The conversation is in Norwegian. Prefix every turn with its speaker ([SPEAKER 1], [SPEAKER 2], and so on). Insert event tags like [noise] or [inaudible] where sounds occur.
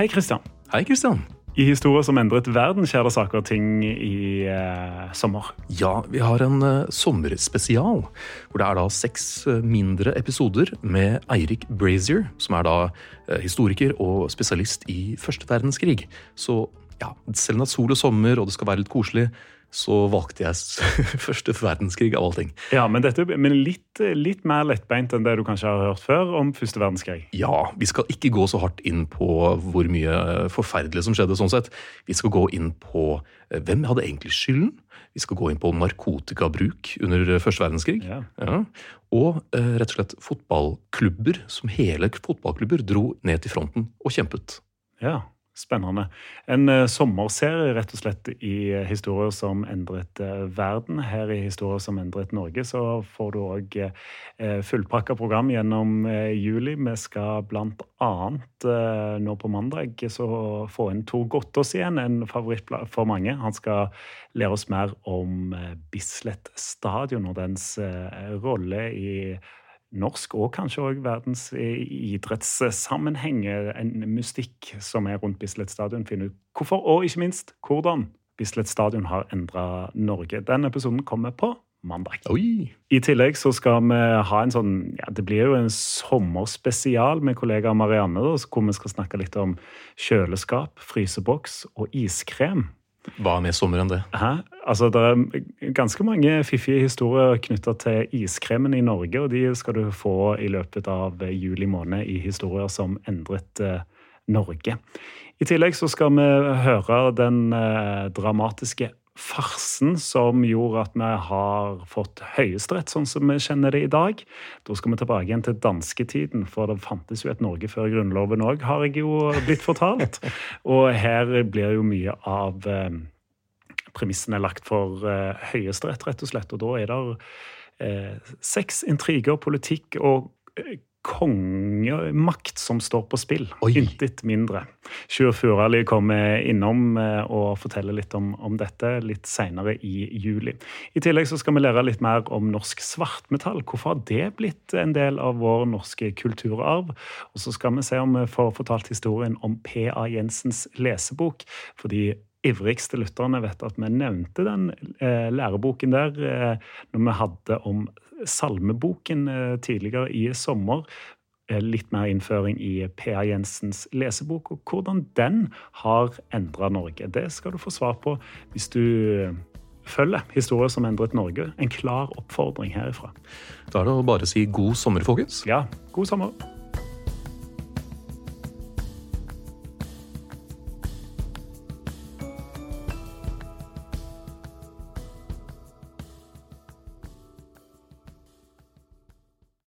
[SPEAKER 1] Hei, Kristian.
[SPEAKER 2] Hei, Kristian.
[SPEAKER 1] I historier som endret verden, skjer det saker og ting i eh, sommer.
[SPEAKER 2] Ja, vi har en eh, sommerspesial. Hvor det er da seks eh, mindre episoder med Eirik Brazier, som er da uh, historiker og spesialist i første verdenskrig. Så ja, selv om det er sol og sommer og det skal være litt koselig, så valgte jeg [laughs] første verdenskrig av allting.
[SPEAKER 1] Ja, Men, dette, men litt, litt, mer lettbeint enn det du kanskje har hørt før om første verdenskrig?
[SPEAKER 2] Ja, vi skal ikke gå så hardt inn på hvor mye forferdelig som skjedde. sånn sett. Vi skal gå inn på eh, hvem hadde egentlig skylden. Vi skal gå inn på narkotikabruk under første verdenskrig. Ja. Ja. Og eh, rett og slett fotballklubber som hele fotballklubber dro ned til fronten og kjempet.
[SPEAKER 1] Ja, Spennende. En uh, sommerserie rett og slett i uh, historier som endret uh, verden. Her i Historier som endret Norge så får du òg fullpakka program gjennom juli. Vi skal blant annet nå på mandag så få inn Tor Gottaas igjen, en favoritt for mange. Han skal lære oss mer om Bislett stadion og dens rolle i norsk og kanskje òg verdens idrettssammenheng, en mystikk som er rundt Bislett stadion. Finne ut hvorfor, og ikke minst hvordan Bislett stadion har endra Norge. Den episoden kommer på mandag.
[SPEAKER 2] Oi.
[SPEAKER 1] I tillegg så skal vi ha en sånn ja, Det blir jo en sommerspesial med kollega Marianne, da, hvor vi skal snakke litt om kjøleskap, fryseboks og iskrem.
[SPEAKER 2] Hva er mer sommer enn det?
[SPEAKER 1] Hæ? Altså, Det er ganske mange fiffige historier knytta til iskremen i Norge, og de skal du få i løpet av juli måned i historier som endret eh, Norge. I tillegg så skal vi høre den eh, dramatiske farsen som gjorde at vi har fått Høyesterett sånn som vi kjenner det i dag. Da skal vi tilbake igjen til dansketiden, for det fantes jo et Norge før Grunnloven òg, har jeg jo blitt fortalt. [laughs] Og her blir jo mye av eh, premissene lagt for eh, Høyesterett, rett og slett. Og da er det eh, sex, intriger, politikk og eh, kongemakt som står på spill. Oi. Intet mindre. Sjur Furali kommer innom eh, og forteller litt om, om dette litt seinere i juli. I tillegg så skal vi lære litt mer om norsk svartmetall. Hvorfor har det blitt en del av vår norske kulturarv? Og så skal vi se om vi får fortalt historien om P.A. Jensens lesebok. fordi ivrigste lytterne vet at vi nevnte den eh, læreboken der eh, når vi hadde om salmeboken eh, tidligere i sommer. Litt mer innføring i P.A. Jensens lesebok, og hvordan den har endra Norge. Det skal du få svar på hvis du følger Historier som endret Norge. En klar oppfordring herifra.
[SPEAKER 2] Da er det å bare si god sommer, folkens.
[SPEAKER 1] Ja, god sommer.